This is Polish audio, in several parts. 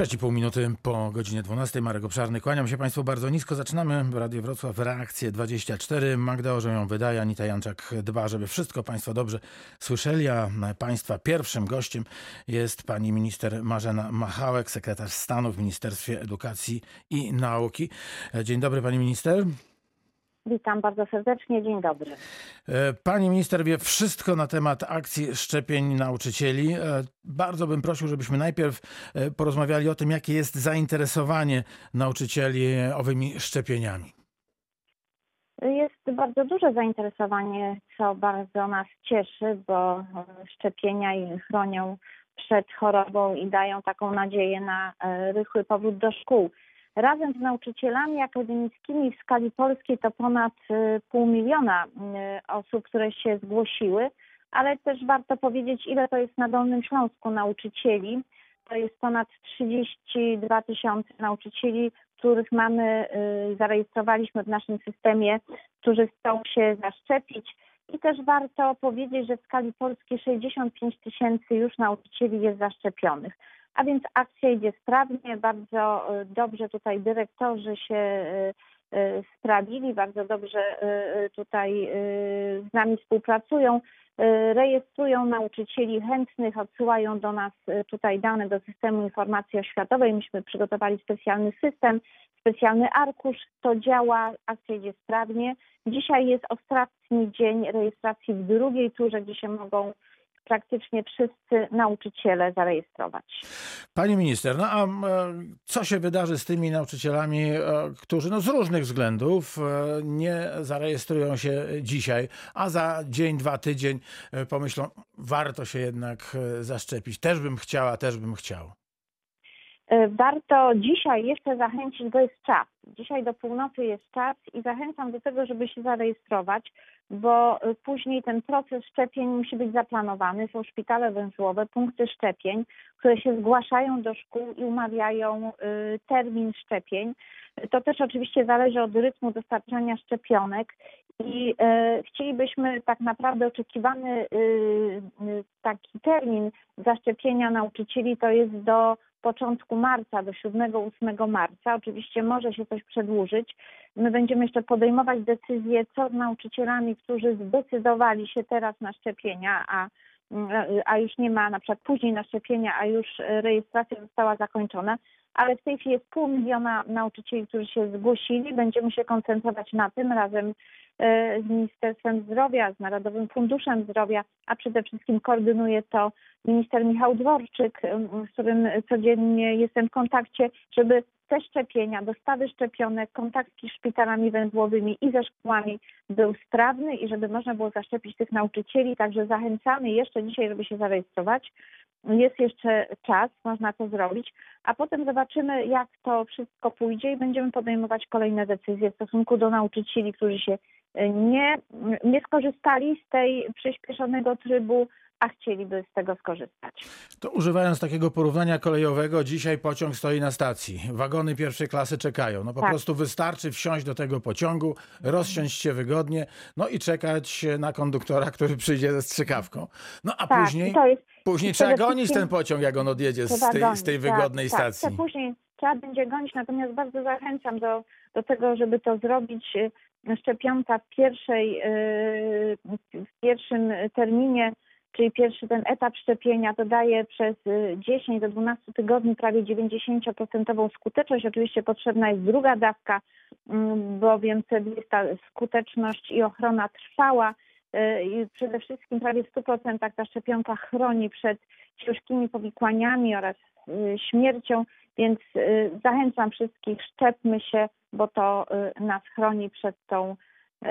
6,5 minuty po godzinie 12. Marek Obszarny. Kłaniam się Państwu bardzo nisko. Zaczynamy Radio Wrocław Reakcję 24. Magda Orzeł ją wydaje, Anita Janczak dba, żeby wszystko Państwo dobrze słyszeli. A Państwa pierwszym gościem jest pani minister Marzena Machałek, sekretarz stanu w Ministerstwie Edukacji i Nauki. Dzień dobry Pani Minister. Witam bardzo serdecznie, dzień dobry. E, pani minister wie wszystko na temat akcji szczepień nauczycieli. E, bardzo bym prosił, żebyśmy najpierw e, porozmawiali o tym, jakie jest zainteresowanie nauczycieli owymi szczepieniami. Jest bardzo duże zainteresowanie, co bardzo nas cieszy, bo szczepienia chronią przed chorobą i dają taką nadzieję na rychły powrót do szkół. Razem z nauczycielami akademickimi w skali polskiej to ponad y, pół miliona y, osób, które się zgłosiły, ale też warto powiedzieć, ile to jest na Dolnym Śląsku nauczycieli. To jest ponad 32 tysiące nauczycieli, których mamy, y, zarejestrowaliśmy w naszym systemie, którzy chcą się zaszczepić. I też warto powiedzieć, że w skali polskiej 65 tysięcy już nauczycieli jest zaszczepionych. A więc akcja idzie sprawnie, bardzo e, dobrze tutaj dyrektorzy się e, e, sprawili, bardzo dobrze tutaj z nami współpracują, rejestrują nauczycieli chętnych, odsyłają do nas tutaj dane do systemu informacji oświatowej. Myśmy przygotowali specjalny system, specjalny arkusz, to działa, akcja idzie sprawnie. Dzisiaj jest ostatni dzień rejestracji w drugiej turze, gdzie się mogą praktycznie wszyscy nauczyciele zarejestrować. Pani minister, no a co się wydarzy z tymi nauczycielami, e, którzy no z różnych względów e, nie zarejestrują się dzisiaj, a za dzień, dwa, tydzień e, pomyślą, warto się jednak zaszczepić. Też bym chciała, też bym chciał. Warto dzisiaj jeszcze zachęcić, bo jest czas. Dzisiaj do północy jest czas i zachęcam do tego, żeby się zarejestrować bo y, później ten proces szczepień musi być zaplanowany. Są szpitale węzłowe, punkty szczepień, które się zgłaszają do szkół i umawiają y, termin szczepień. To też oczywiście zależy od rytmu dostarczania szczepionek i y, chcielibyśmy tak naprawdę oczekiwany taki termin zaszczepienia nauczycieli to jest do początku marca, do 7-8 marca. Oczywiście może się coś przedłużyć. My będziemy jeszcze podejmować decyzje, co z nauczycielami, którzy zdecydowali się teraz na szczepienia, a, a już nie ma na przykład później na szczepienia, a już rejestracja została zakończona. Ale w tej chwili jest pół miliona nauczycieli, którzy się zgłosili. Będziemy się koncentrować na tym razem E, z Ministerstwem Zdrowia, z Narodowym Funduszem Zdrowia, a przede wszystkim koordynuje to minister Michał Dworczyk, z którym codziennie jestem w kontakcie, żeby te szczepienia, dostawy szczepionek, kontakt z szpitalami węzłowymi i ze szkołami był sprawny i żeby można było zaszczepić tych nauczycieli. Także zachęcamy jeszcze dzisiaj, żeby się zarejestrować. Jest jeszcze czas, można to zrobić, a potem zobaczymy, jak to wszystko pójdzie i będziemy podejmować kolejne decyzje w stosunku do nauczycieli, którzy się nie, nie skorzystali z tej przyspieszonego trybu, a chcieliby z tego skorzystać. To używając takiego porównania kolejowego, dzisiaj pociąg stoi na stacji. Wagony pierwszej klasy czekają. No po tak. prostu wystarczy wsiąść do tego pociągu, rozsiąść się wygodnie, no i czekać na konduktora, który przyjdzie ze strzykawką. No a tak, później, jest, później trzeba gonić ten pociąg, jak on odjedzie z tej, z tej tak, wygodnej tak, stacji. Tak, później trzeba będzie gonić, natomiast bardzo zachęcam do, do tego, żeby to zrobić szczepionka w, pierwszej, y, w pierwszym terminie, czyli pierwszy ten etap szczepienia, to daje przez 10 y, do 12 tygodni prawie 90% skuteczność. Oczywiście potrzebna jest druga dawka, mm, bowiem wtedy jest ta skuteczność i ochrona trwała. Y, I przede wszystkim prawie w 100% ta szczepionka chroni przed ciężkimi powikłaniami oraz śmiercią, więc zachęcam wszystkich, szczepmy się, bo to y, nas chroni przed tą y,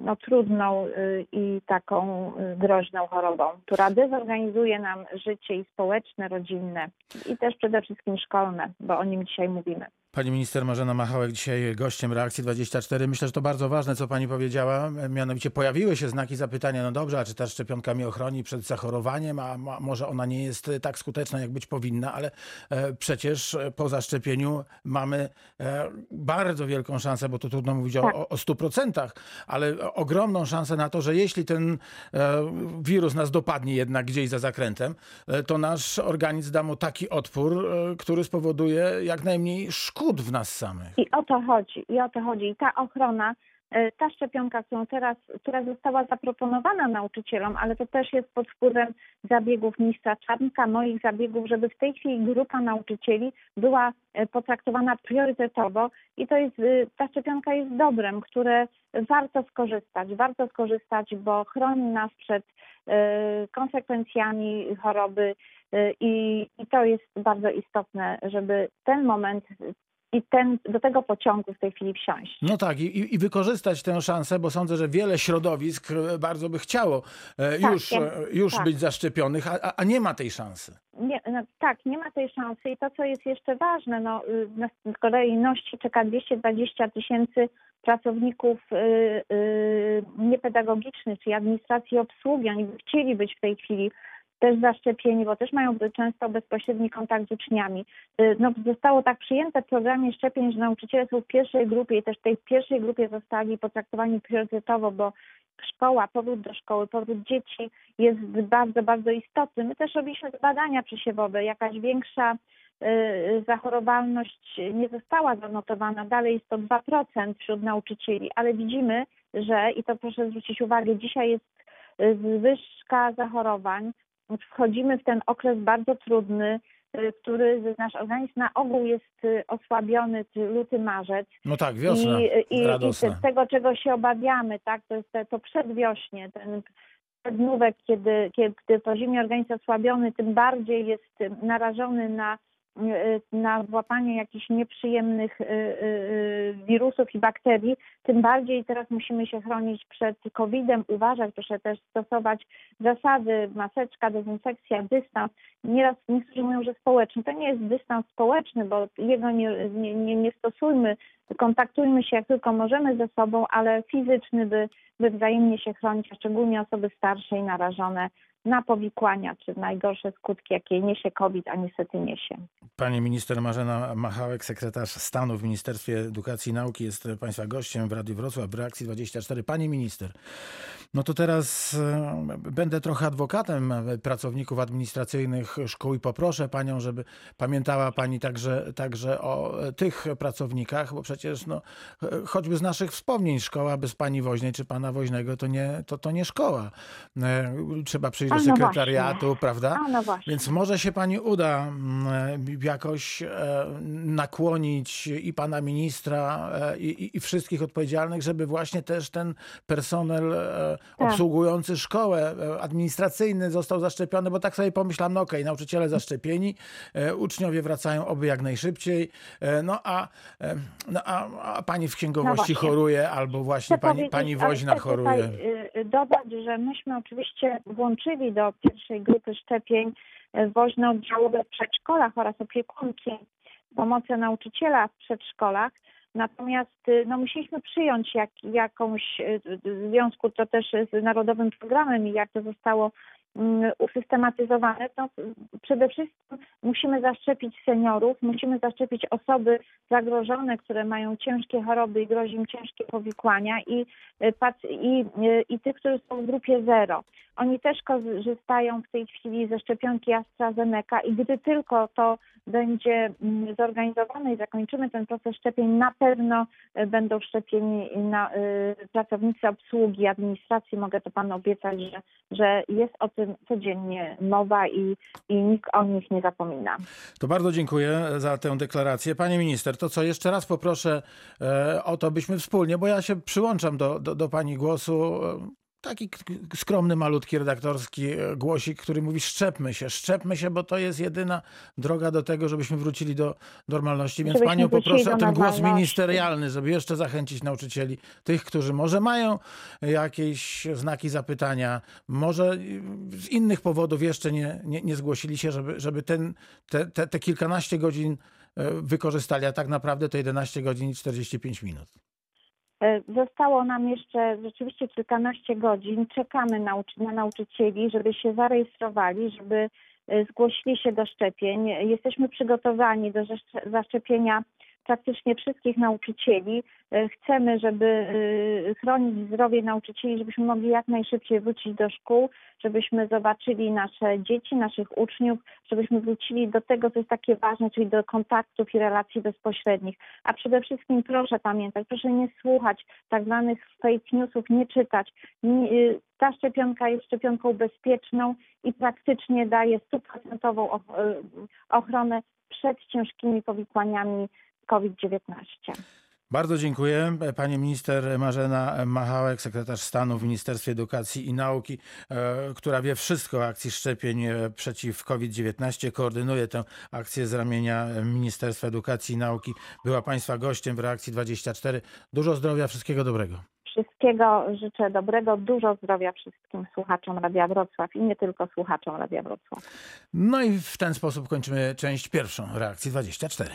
no, trudną y, i taką groźną chorobą, która dezorganizuje nam życie i społeczne, rodzinne i też przede wszystkim szkolne, bo o nim dzisiaj mówimy. Pani minister Marzena Machałek dzisiaj gościem Reakcji 24. Myślę, że to bardzo ważne, co pani powiedziała. Mianowicie pojawiły się znaki zapytania, no dobrze, a czy ta szczepionka mnie ochroni przed zachorowaniem, a może ona nie jest tak skuteczna, jak być powinna, ale e, przecież e, po zaszczepieniu mamy e, bardzo wielką szansę, bo tu trudno mówić Tak. o, o 100%, ale ogromną szansę na to, że jeśli ten e, wirus nas dopadnie jednak gdzieś za zakrętem, e, to nasz organizm da mu taki odpór, e, który spowoduje jak najmniej szkód w nas samych. I o to chodzi, i o to chodzi. I ta ochrona, e, ta szczepionka, którą teraz, która została zaproponowana nauczycielom, ale to też jest pod wpływem zabiegów ministra Czarnka, moich zabiegów, żeby w tej chwili grupa nauczycieli była e, potraktowana priorytetowo i to jest, e, ta szczepionka jest dobrem, które warto skorzystać, warto skorzystać, bo chroni nas przed konsekwencjami choroby i, i to jest bardzo istotne, żeby ten moment i ten, do tego pociągu w tej chwili wsiąść. No tak, i, i- wykorzystać tę szansę, bo sądzę, że wiele środowisk e, bardzo by chciało e, Tak, już, e, już tak. być zaszczepionych, a, a- nie ma tej szansy. Nie, no, tak, nie ma tej szansy i to, co jest jeszcze ważne, no, y, na kolejności czeka 220 tysięcy pracowników y, y, niepedagogicznych, czyli administracji obsługi. Oni by chcieli być w tej chwili też zaszczepieni, bo też mają często bezpośredni kontakt z uczniami. Y, No, zostało tak przyjęte w programie szczepień, że nauczyciele są w pierwszej grupie i też w tej pierwszej grupie zostali potraktowani priorytetowo, bo szkoła, powrót do szkoły, powrót dzieci jest bardzo, bardzo istotny. My też robiliśmy badania przesiewowe, jakaś większa y, zachorowalność nie została zanotowana, dalej jest to 2% wśród nauczycieli, ale widzimy, że, i to proszę zwrócić uwagę, dzisiaj jest y, zwyżka zachorowań, wchodzimy w ten okres bardzo trudny, y, który nasz organizm na ogół jest y, osłabiony, czy luty, marzec. No tak, wiosna I, i, i radosna. z tego, czego się obawiamy, tak, to jest te, to przedwiośnie, ten przednówek, kiedy, kiedy, kiedy po zimie organizm osłabiony, tym bardziej jest narażony na, y, na włapanie jakichś nieprzyjemnych y, y, y, wirusów i bakterii, tym bardziej teraz musimy się chronić przed COVID-em, uważać, proszę też stosować zasady, maseczka, dezynfekcja, dystans. Nieraz niektórzy mówią, że społeczny. To nie jest dystans społeczny, bo jego nie, nie, nie, nie stosujmy, kontaktujmy się jak tylko możemy ze sobą, ale fizyczny, by, by wzajemnie się chronić, a szczególnie osoby starsze i narażone na powikłania czy najgorsze skutki, jakie niesie COVID, a niestety niesie. Pani minister Marzena Machałek, sekretarz stanu w Ministerstwie Edukacji i Nauki, jest Państwa gościem w Radiu Wrocław w Reakcji 24. Pani minister, no to teraz e, będę trochę adwokatem e, pracowników administracyjnych szkół i poproszę Panią, żeby pamiętała Pani także, także o e, tych pracownikach, bo przecież no, e, choćby z naszych wspomnień szkoła bez Pani Woźnej czy Pana Woźnego to nie, to, to nie szkoła. E, Trzeba przyjść A, no sekretariatu, prawda? A no właśnie. Więc może się pani uda mm, jakoś e, nakłonić i pana ministra, e, i, i- wszystkich odpowiedzialnych, żeby właśnie też ten personel e, Tak. obsługujący szkołę, administracyjny został zaszczepiony, bo tak sobie pomyślałam, no okej, nauczyciele zaszczepieni, uczniowie wracają oby jak najszybciej, no a, no a, a pani w księgowości właśnie. choruje, albo właśnie pani, pani woźna choruje. Tutaj, y, dodać, że myśmy oczywiście włączyli do pierwszej grupy szczepień y, woźne oddziałowe w przedszkolach oraz opiekunki pomocy nauczyciela w przedszkolach. Natomiast y, no, musieliśmy przyjąć jak, jakąś, y, w związku to też z Narodowym Programem i jak to zostało usystematyzowane, to przede wszystkim musimy zaszczepić seniorów, musimy zaszczepić osoby zagrożone, które mają ciężkie choroby i grozi im ciężkie powikłania i, y, i, y, i tych, którzy są w grupie zero. Oni też korzystają w tej chwili ze szczepionki AstraZeneca i gdy tylko to będzie mm, zorganizowane i zakończymy ten proces szczepień, na pewno y, będą szczepieni na, y, pracownicy obsługi, administracji. Mogę to panu obiecać, że, że jest o tym codziennie mowa i, i nikt o nich nie zapomina. To bardzo dziękuję za tę deklarację. Panie minister, to co jeszcze raz poproszę e, o to, byśmy wspólnie, bo ja się przyłączam do, do, do pani głosu. E, Taki skromny, malutki redaktorski e, głosik, który mówi szczepmy się, szczepmy się, bo to jest jedyna droga do tego, żebyśmy wrócili do normalności. Więc panią poproszę o ten głos ministerialny, żeby jeszcze zachęcić nauczycieli, tych, którzy może mają jakieś znaki zapytania, może z innych powodów jeszcze nie, nie, nie zgłosili się, żeby, żeby ten, te, te, te kilkanaście godzin wykorzystali, a tak naprawdę to 11 godzin i 45 minut. E, Zostało nam jeszcze rzeczywiście kilkanaście godzin. Czekamy na nauczycieli, żeby się zarejestrowali, żeby e, zgłosili się do szczepień. Jesteśmy przygotowani do zaszcze- zaszczepienia praktycznie wszystkich nauczycieli. E, Chcemy, żeby e, chronić zdrowie nauczycieli, żebyśmy mogli jak najszybciej wrócić do szkół, żebyśmy zobaczyli nasze dzieci, naszych uczniów, żebyśmy wrócili do tego, co jest takie ważne, czyli do kontaktów i relacji bezpośrednich. A przede wszystkim proszę pamiętać, proszę nie słuchać tak zwanych fake newsów, nie czytać. Y, Ta szczepionka jest szczepionką bezpieczną i praktycznie daje stuprocentową och- ochronę przed ciężkimi powikłaniami COVID-19. Bardzo dziękuję. Pani minister Marzena Machałek, sekretarz stanu w Ministerstwie Edukacji i Nauki, e, która wie wszystko o akcji szczepień e, przeciw COVID-19, koordynuje tę akcję z ramienia Ministerstwa Edukacji i Nauki. Była Państwa gościem w Reakcji 24. Dużo zdrowia, wszystkiego dobrego. Wszystkiego życzę dobrego, dużo zdrowia wszystkim słuchaczom Radia Wrocław i nie tylko słuchaczom Radia Wrocław. No i w ten sposób kończymy część pierwszą Reakcji 24.